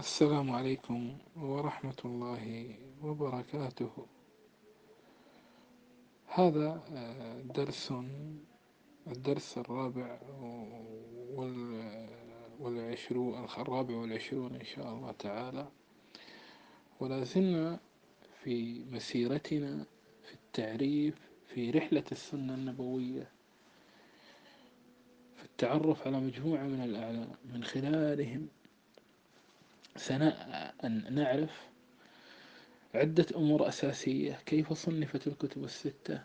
السلام عليكم ورحمة الله وبركاته. هذا آه، درس الدرس الرابع والعشرون الرابع والعشرون إن شاء الله تعالى. ولا زلنا في مسيرتنا في التعريف في رحلة السنة النبوية في التعرف على مجموعة من الأعلام من خلالهم أن نعرف عدة أمور أساسية. كيف صنفت الكتب الستة؟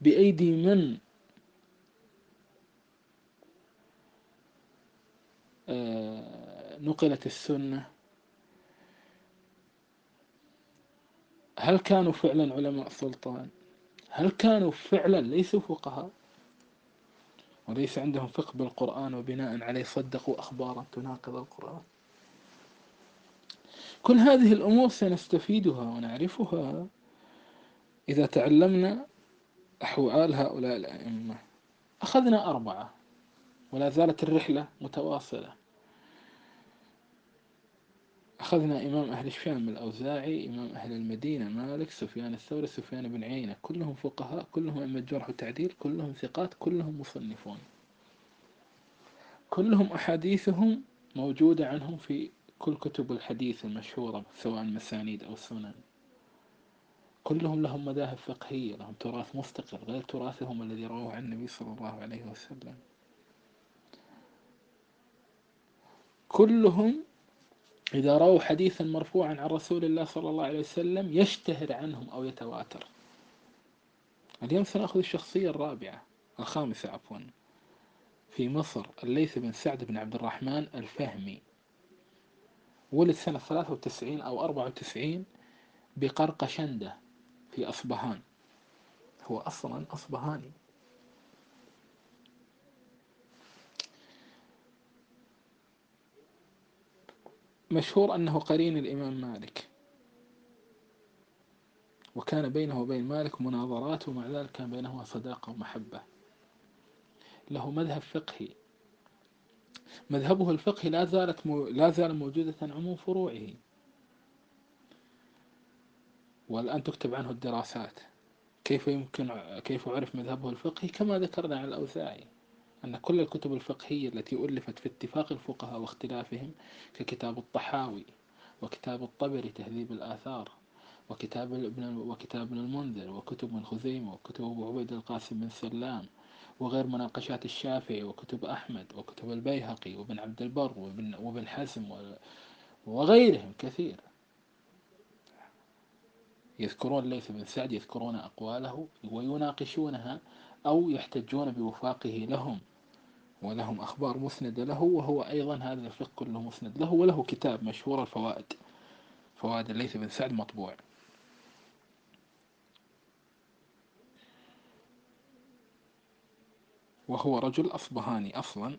بأيدي من؟ آه، نقلت السنة. هل كانوا فعلا علماء سلطان؟ هل كانوا فعلا ليسوا فقهاء؟ وليس عندهم فقه بالقرآن وبناء عليه صدقوا أخبارا تناقض القرآن. كل هذه الأمور سنستفيدها ونعرفها إذا تعلمنا أحوال هؤلاء الأئمة. أخذنا أربعة ولا زالت الرحلة متواصلة. أخذنا إمام أهل الشام الأوزاعي إمام أهل المدينة مالك سفيان الثوري سفيان بن عيينة. كلهم فقهاء كلهم أئمة جرح وتعديل كلهم ثقات كلهم مصنفون. كلهم أحاديثهم موجودة عنهم في كل كتب الحديث المشهورة سواء مسانيد أو سنن كلهم لهم مذاهب فقهية لهم تراث مستقل غير تراثهم الذي رواه عن النبي صلى الله عليه وسلم. كلهم إذا رووا حديثا مرفوعا عن رسول الله صلى الله عليه وسلم يشتهر عنهم أو يتواتر. اليوم سنأخذ الشخصية الرابعة الخامسة عفوا في مصر الليث بن سعد بن عبد الرحمن الفهمي. ولد سنة 93 أو 94 بقرقشندة في أصبهان. هو أصلا أصبهاني. مشهور أنه قرين الإمام مالك. وكان بينه وبين مالك مناظرات ومع ذلك كان بينهما صداقة ومحبة. له مذهب فقهي. مذهبه الفقهي لا زالت. لا زال موجودة عموم فروعه والآن تكتب عنه الدراسات كيف يمكن كيف عرف مذهبه الفقهي كما ذكرنا عن الأوزاعي أن كل الكتب الفقهية التي ألفت في اتفاق الفقهاء واختلافهم ككتاب الطحاوي وكتاب الطبري تهذيب الآثار وكتاب ابن وكتاب ابن المنذر وكتب من خزيمة وكتب أبو عبيد القاسم بن سلام وغير مناقشات الشافعي وكتب أحمد وكتب البيهقي وابن عبد البر وابن, وابن حزم وغيرهم كثير. يذكرون ليث بن سعد يذكرون أقواله ويناقشونها أو يحتجون بوفاقه لهم ولهم أخبار مسندة له وهو أيضا هذا الفقه كله مسند له وله كتاب مشهور الفوائد فوائد الليث بن سعد مطبوع. وهو رجل أصبهاني أصلا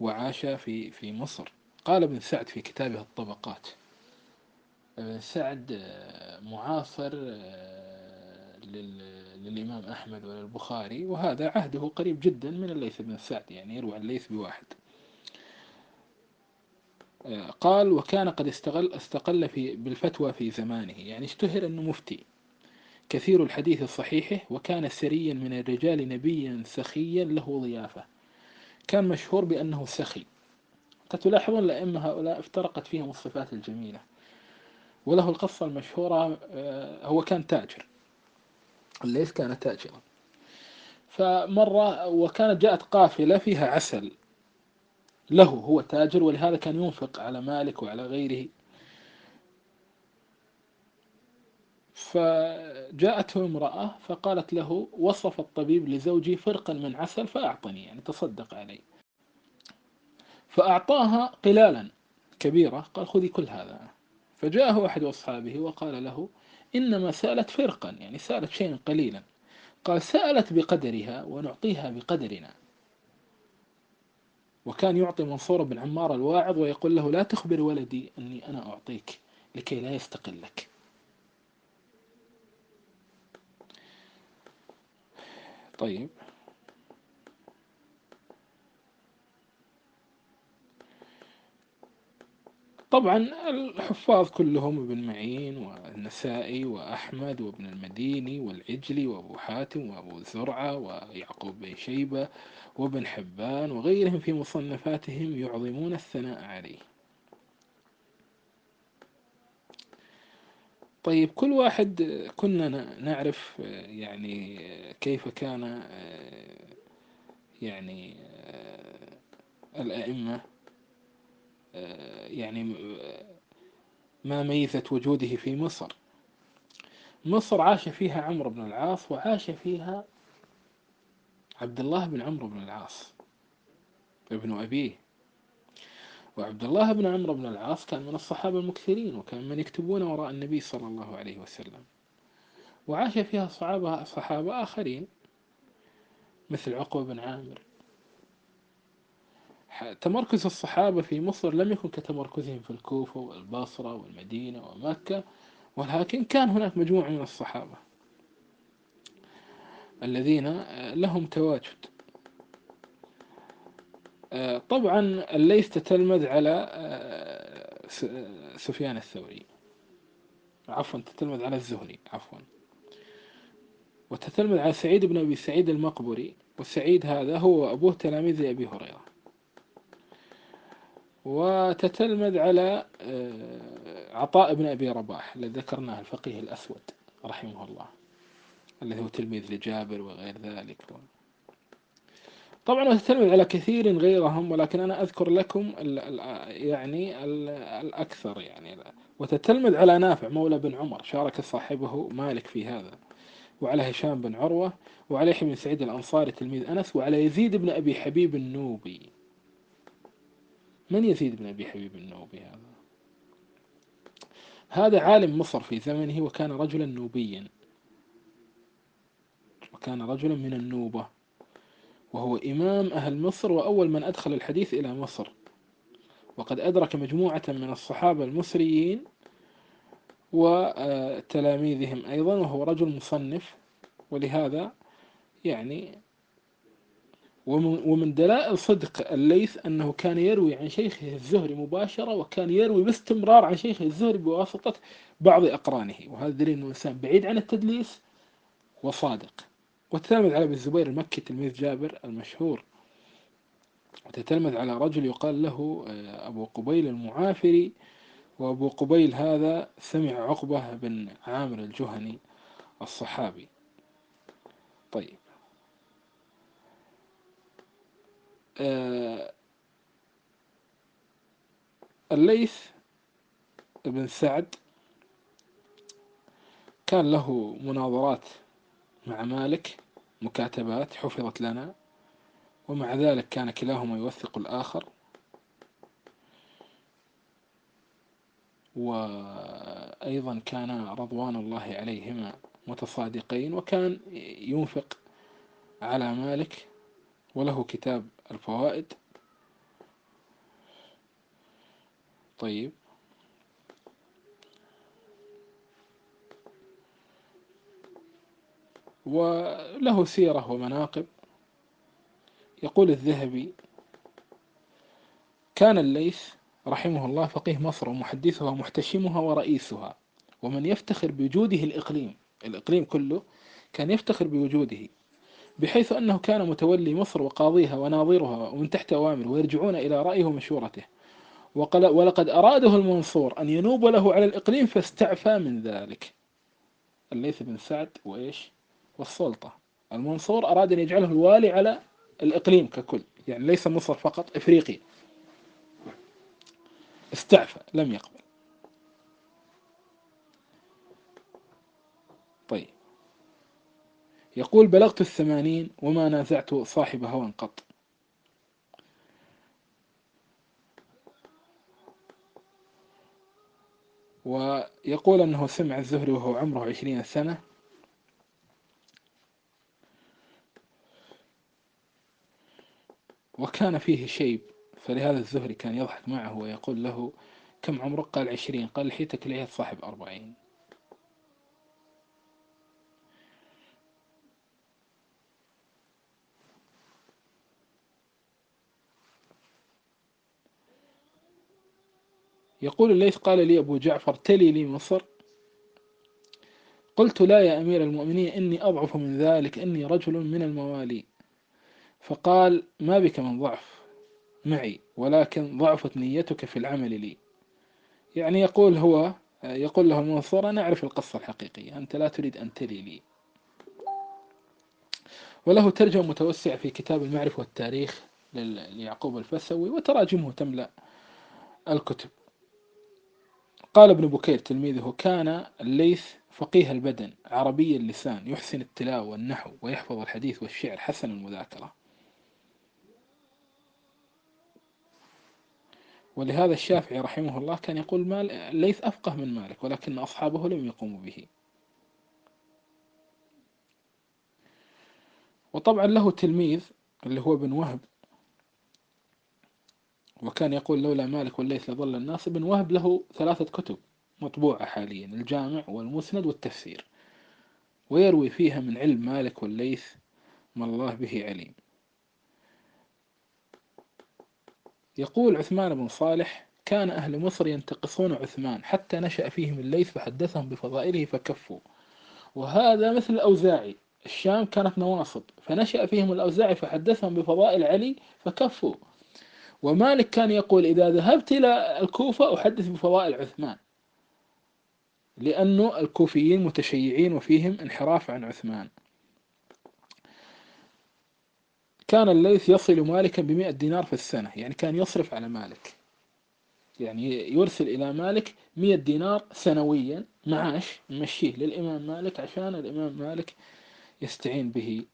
وعاش في في مصر. قال ابن سعد في كتابه الطبقات. ابن سعد آه، معاصر آه، للإمام أحمد وللبخاري وهذا عهده قريب جدا من الليث بن سعد يعني يروى الليث بواحد. آه، قال وكان قد استغل استقل في بالفتوى في زمانه. يعني اشتهر أنه مفتي. كثير الحديث الصحيح وكان سريا من الرجال نبيا سخيا له ضيافة. كان مشهور بأنه سخي. تلاحظون الأئمة هؤلاء افترقت فيهم الصفات الجميلة. وله القصة المشهورة آه، هو كان تاجر. الليث كان تاجرا. فمرة وكانت جاءت قافلة فيها عسل. له هو تاجر ولهذا كان ينفق على مالك وعلى غيره فجاءته امرأة فقالت له وصف الطبيب لزوجي فرقا من عسل فأعطني يعني تصدق علي. فأعطاها قلالا كبيرة قال خذي كل هذا. فجاءه أحد أصحابه وقال له إنما سألت فرقا يعني سألت شيئا قليلا. قال سألت بقدرها ونعطيها بقدرنا. وكان يعطي منصور بن عمار الواعظ ويقول له لا تخبر ولدي أني أنا أعطيك لكي لا يستقلك. طيب. طبعا الحفاظ كلهم ابن معين والنسائي وأحمد وابن المديني والعجلي وأبو حاتم وأبو زرعة ويعقوب بن شيبة وابن حبان وغيرهم في مصنفاتهم يعظمون الثناء عليه. طيب كل واحد كنا نعرف يعني كيف كان يعني الأئمة يعني ما ميزة وجوده في مصر. مصر عاش فيها عمرو بن العاص وعاش فيها عبد الله بن عمرو بن العاص ابن أبيه. وعبد الله بن عمرو بن العاص كان من الصحابة المكثرين وكان من يكتبون وراء النبي صلى الله عليه وسلم. وعاش فيها صحابة, صحابة آخرين مثل عقبة بن عامر. تمركز الصحابة في مصر لم يكن كتمركزهم في الكوفة والبصرة والمدينة ومكة ولكن كان هناك مجموعة من الصحابة الذين لهم تواجد. طبعا الليث تتلمذ على سفيان الثوري. عفوا تتلمذ على الزهري عفوا. وتتلمذ على سعيد بن أبي سعيد المقبري والسعيد هذا هو أبوه تلاميذ أبي هريرة. وتتلمذ على آه، عطاء بن أبي رباح الذي ذكرناه الفقيه الأسود رحمه الله الذي هو تلميذ لجابر وغير ذلك. طبعا وتتلمذ على كثير غيرهم ولكن أنا أذكر لكم ال ال يعني ال الأكثر يعني. وتتلمذ على نافع مولى بن عمر شارك صاحبه مالك في هذا وعلى هشام بن عروة وعلى يحيى بن سعيد الأنصاري تلميذ أنس وعلى يزيد بن أبي حبيب النوبي. من يزيد بن أبي حبيب النوبي هذا؟ هذا عالم مصر في زمنه وكان رجلا نوبيا وكان رجلا من النوبة. وهو إمام أهل مصر وأول من أدخل الحديث إلى مصر. وقد أدرك مجموعة من الصحابة المصريين وتلاميذهم أيضا وهو رجل مصنف. ولهذا يعني ومن دلائل صدق الليث أنه كان يروي عن شيخه الزهري مباشرة وكان يروي باستمرار عن شيخه الزهري بواسطة بعض أقرانه. وهذا دليل أنه إنسان بعيد عن التدليس وصادق. وتتلمذ على ابن الزبير المكي تلميذ جابر المشهور. وتتلمذ على رجل يقال له آه، أبو قبيل المعافري. وأبو قبيل هذا سمع عقبة بن عامر الجهني الصحابي. طيب. آه، الليث بن سعد كان له مناظرات مع مالك مكاتبات حفظت لنا ومع ذلك كان كلاهما يوثق الآخر. وأيضا كان رضوان الله عليهما متصادقين وكان ينفق على مالك وله كتاب الفوائد. طيب. وله سيرة ومناقب. يقول الذهبي كان الليث رحمه الله فقيه مصر ومحدثها ومحتشمها ورئيسها ومن يفتخر بوجوده الإقليم الإقليم كله كان يفتخر بوجوده بحيث أنه كان متولي مصر وقاضيها وناظرها ومن تحت أوامره ويرجعون إلى رأيه ومشورته. ولقد أراده المنصور أن ينوب له على الإقليم فاستعفى من ذلك. الليث بن سعد وإيش؟ والسلطة. المنصور أراد أن يجعله الوالي على الإقليم ككل يعني ليس مصر فقط إفريقيا. استعفى لم يقبل. طيب. يقول بلغت الثمانين وما نازعت صاحب هوى قط. ويقول أنه سمع الزهري وهو عمره عشرين سنة وكان فيه شيب فلهذا الزهري كان يضحك معه ويقول له كم عمرك؟ قال عشرين. قال لحيتك لعيت صاحب أربعين يقول الليث قال لي أبو جعفر تلي لي مصر. قلت لا يا أمير المؤمنين إني أضعف من ذلك إني رجل من الموالي. فقال ما بك من ضعف معي ولكن ضعفت نيتك في العمل لي. يعني يقول هو يقول له المنصور أنا أعرف القصة الحقيقية أنت لا تريد أن تلي لي. وله ترجمة متوسعة في كتاب المعرفة والتاريخ ليعقوب الفسوي وتراجمه تملأ الكتب. قال ابن بكير تلميذه كان الليث فقيه البدن عربي اللسان يحسن التلاوة والنحو ويحفظ الحديث والشعر حسن المذاكرة. ولهذا الشافعي رحمه الله كان يقول مال ليث أفقه من مالك ولكن أصحابه لم يقوموا به. وطبعا له تلميذ اللي هو ابن وهب وكان يقول لولا مالك والليث لظل الناس ابن وهب له ثلاثة كتب مطبوعة حاليا الجامع والمسند والتفسير ويروي فيها من علم مالك والليث ما الله به عليم. يقول عثمان بن صالح كان أهل مصر ينتقصون عثمان حتى نشأ فيهم الليث فحدثهم بفضائله فكفوا. وهذا مثل الأوزاعي. الشام كانت نواصب فنشأ فيهم الأوزاعي فحدثهم بفضائل علي فكفوا. ومالك كان يقول إذا ذهبت إلى الكوفة أحدث بفضائل عثمان لأنه الكوفيين متشيعين وفيهم انحراف عن عثمان. كان الليث يصل مالكا بمئة دينار في السنة يعني كان يصرف على مالك. يعني يرسل إلى مالك مئة دينار سنويا معاش يمشيه للإمام مالك عشان الإمام مالك يستعين به.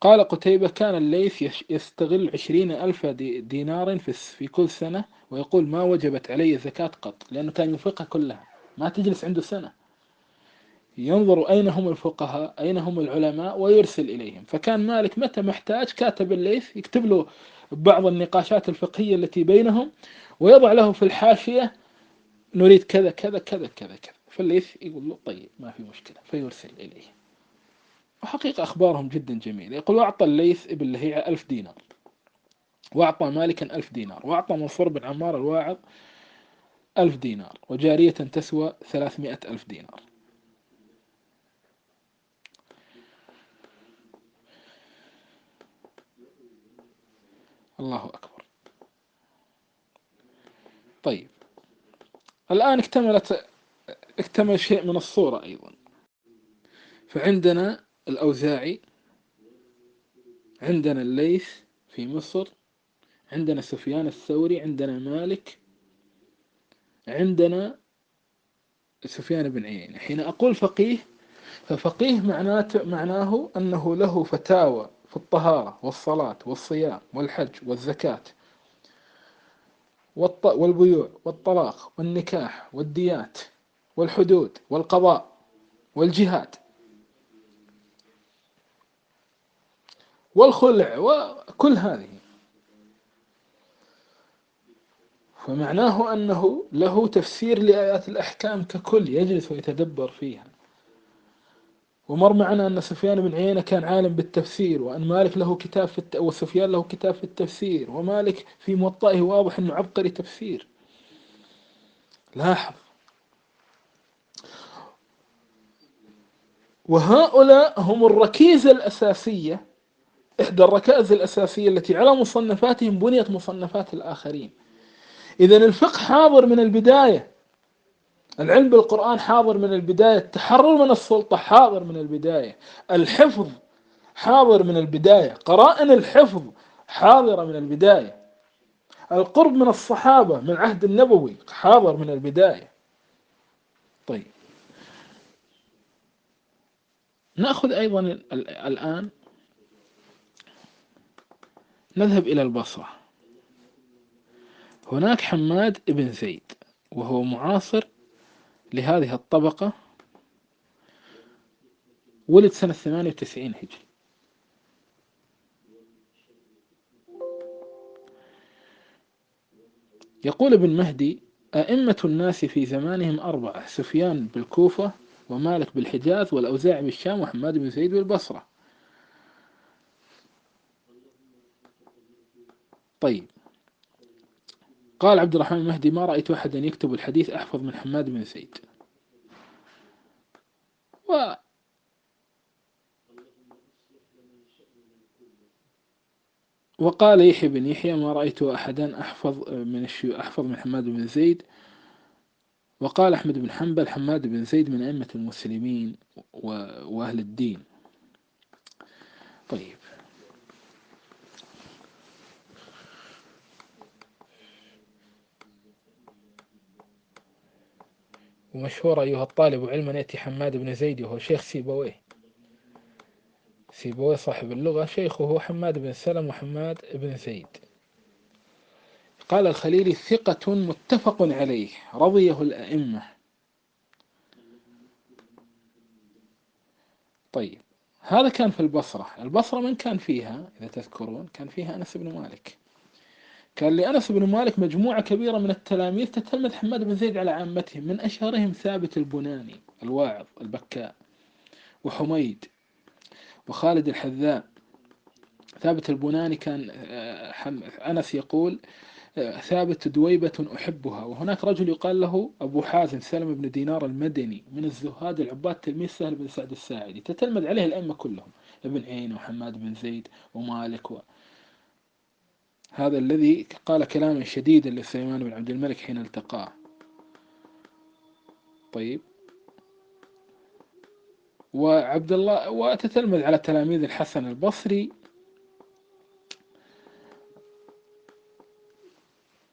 قال قتيبة كان الليث يستغل عشرين ألف دينار في كل سنة ويقول ما وجبت علي زكاة قط لأنه كان ينفقها كلها ما تجلس عنده سنة. ينظر أين هم الفقهاء أين هم العلماء ويرسل إليهم. فكان مالك متى محتاج كاتب الليث يكتب له بعض النقاشات الفقهية التي بينهم ويضع له في الحاشية نريد كذا كذا كذا كذا كذا. فالليث يقول له طيب ما في مشكلة. فيرسل إليه. وحقيقة أخبارهم جدا جميلة. يقول وأعطى الليث ابن لهيعة ألف دينار. وأعطى مالكا ألف دينار. وأعطى منصور بن عمار الواعظ ألف دينار. وجارية تسوى ثلاثمائة ألف دينار. الله أكبر. طيب. الآن اكتملت اكتمل شيء من الصورة أيضا. فعندنا الأوزاعي عندنا الليث في مصر عندنا سفيان الثوري عندنا مالك عندنا سفيان بن عيينة. حين أقول فقيه ففقيه معناته معناه أنه له فتاوى في الطهارة والصلاة والصيام والحج والزكاة والبيوع والطلاق والنكاح والديات والحدود والقضاء والجهاد والخلع وكل هذه. فمعناه أنه له تفسير لآيات الأحكام ككل يجلس ويتدبر فيها. ومر معنا أن سفيان بن عيينة كان عالم بالتفسير وأن مالك له كتاب في الت... وسفيان له كتاب في التفسير ومالك في موطئه واضح أنه عبقري تفسير. لاحظ. وهؤلاء هم الركيزة الأساسية إحدى الركائز الأساسية التي على مصنفاتهم بنيت مصنفات الآخرين. إذا الفقه حاضر من البداية. العلم بالقرآن حاضر من البداية التحرر من السلطة حاضر من البداية الحفظ حاضر من البداية قرائن الحفظ حاضرة من البداية القرب من الصحابة من عهد النبوي حاضر من البداية. طيب. نأخذ أيضا الآن نذهب إلى البصرة. هناك حماد بن زيد وهو معاصر لهذه الطبقة ولد سنة 98 هجري. يقول ابن مهدي أئمة الناس في زمانهم أربعة سفيان بالكوفة ومالك بالحجاز والأوزاعي بالشام وحماد بن زيد بالبصرة. طيب قال عبد الرحمن المهدي ما رأيت أحدا يكتب الحديث أحفظ من حماد بن زيد. و وقال يحيى بن يحيى ما رأيت أحدا أحفظ من الشيو أحفظ من حماد بن زيد. وقال أحمد بن حنبل حماد بن زيد من أئمة المسلمين وأهل الدين. طيب. ومشهور أيها الطالب علما يأتي حماد بن زيد وهو شيخ سيبويه. سيبويه صاحب اللغة شيخه حماد بن سلم وحماد بن زيد. قال الخليلي ثقة متفق عليه رضيه الأئمة. طيب هذا كان في البصرة. البصرة من كان فيها؟ إذا تذكرون كان فيها أنس بن مالك. كان لأنس بن مالك مجموعة كبيرة من التلاميذ تتلمذ حماد بن زيد على عامتهم من أشهرهم ثابت البناني الواعظ البكاء وحميد وخالد الحذاء. ثابت البناني كان آه، أنس يقول آه، ثابت دويبة أحبها. وهناك رجل يقال له أبو حازم سلم بن دينار المدني من الزهاد العباد تلميذ سهل بن سعد الساعدي. تتلمذ عليه الأئمة كلهم ابن عين وحماد بن زيد ومالك و... هذا الذي قال كلاما شديدا لسليمان بن عبد الملك حين التقاه. طيب. وعبد الله وتتلمذ على تلاميذ الحسن البصري.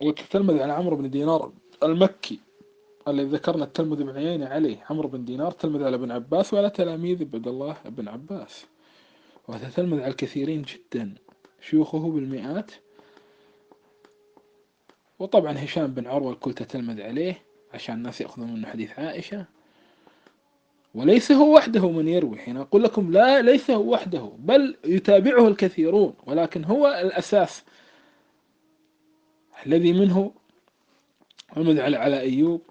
وتتلمذ على عمرو بن دينار المكي الذي ذكرنا التلمذ بن عيينة عليه عمرو بن دينار. تلمذ على ابن عباس وعلى تلاميذ عبد الله بن عباس. وتتلمذ على الكثيرين جدا. شيوخه بالمئات. وطبعا هشام بن عروة الكل تتلمذ عليه عشان الناس يأخذون منه حديث عائشة. وليس هو وحده من يروي. حين أقول لكم لا ليس هو وحده بل يتابعه الكثيرون ولكن هو الأساس الذي منه على على أيوب.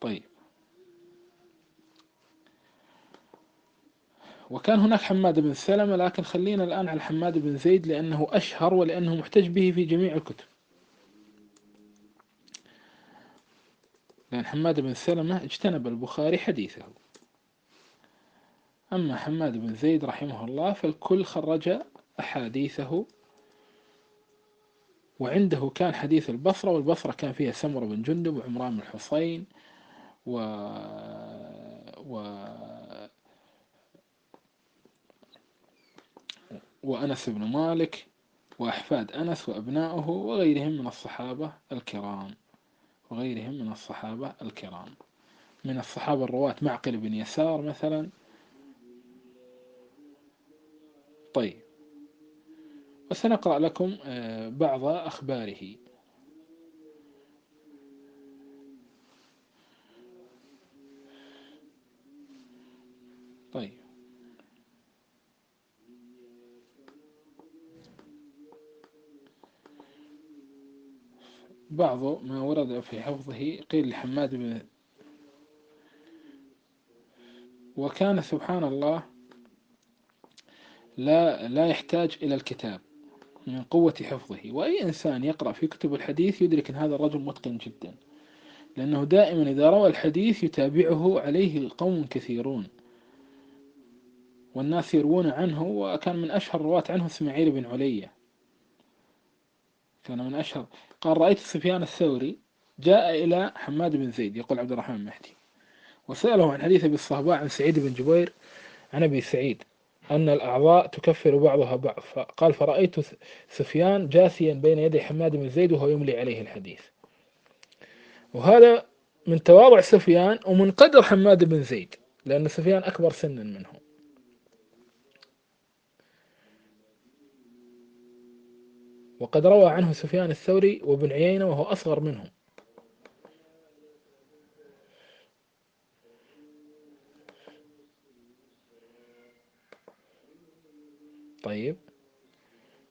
طيب. وكان هناك حماد بن سلمة لكن خلينا الآن على حماد بن زيد لأنه أشهر ولأنه محتج به في جميع الكتب. لأن حماد بن سلمة اجتنب البخاري حديثه. أما حماد بن زيد رحمه الله فالكل خرج أحاديثه. وعنده كان حديث البصرة والبصرة كان فيها سمر بن جندب وعمران بن الحصين و... و... وأنس بن مالك وأحفاد أنس وأبنائه وغيرهم من الصحابة الكرام. وغيرهم من الصحابة الكرام. من الصحابة الرواة معقل بن يسار مثلا. طيب. وسنقرأ لكم آه، بعض أخباره. طيب. بعض ما ورد في حفظه قيل لحماد بن وكان سبحان الله لا لا يحتاج إلى الكتاب من قوة حفظه. وأي إنسان يقرأ في كتب الحديث يدرك أن هذا الرجل متقن جدا لأنه دائما إذا روى الحديث يتابعه عليه قوم كثيرون والناس يروون عنه. وكان من أشهر الرواة عنه إسماعيل بن علية. كان من أشهر قال رأيت سفيان الثوري جاء إلى حماد بن زيد يقول عبد الرحمن المهدي وسأله عن حديث أبي الصهباء عن سعيد بن جبير عن أبي سعيد أن الأعضاء تكفر بعضها بعض فقال فرأيت سفيان جاثيا بين يدي حماد بن زيد وهو يملي عليه الحديث وهذا من تواضع سفيان ومن قدر حماد بن زيد لأن سفيان أكبر سنا منه وقد روى عنه سفيان الثوري وابن عيينة وهو أصغر منهم. طيب.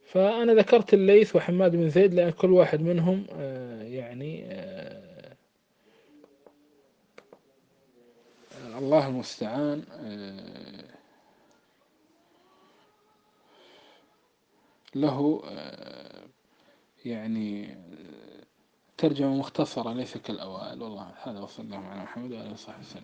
فأنا ذكرت الليث وحماد بن زيد لأن كل واحد منهم آه، يعني آه، الله المستعان آه، له يعني ترجمة مختصرة ليس كالأوائل. والله هذا وصلى الله على محمد وعلى وصحبه وسلم.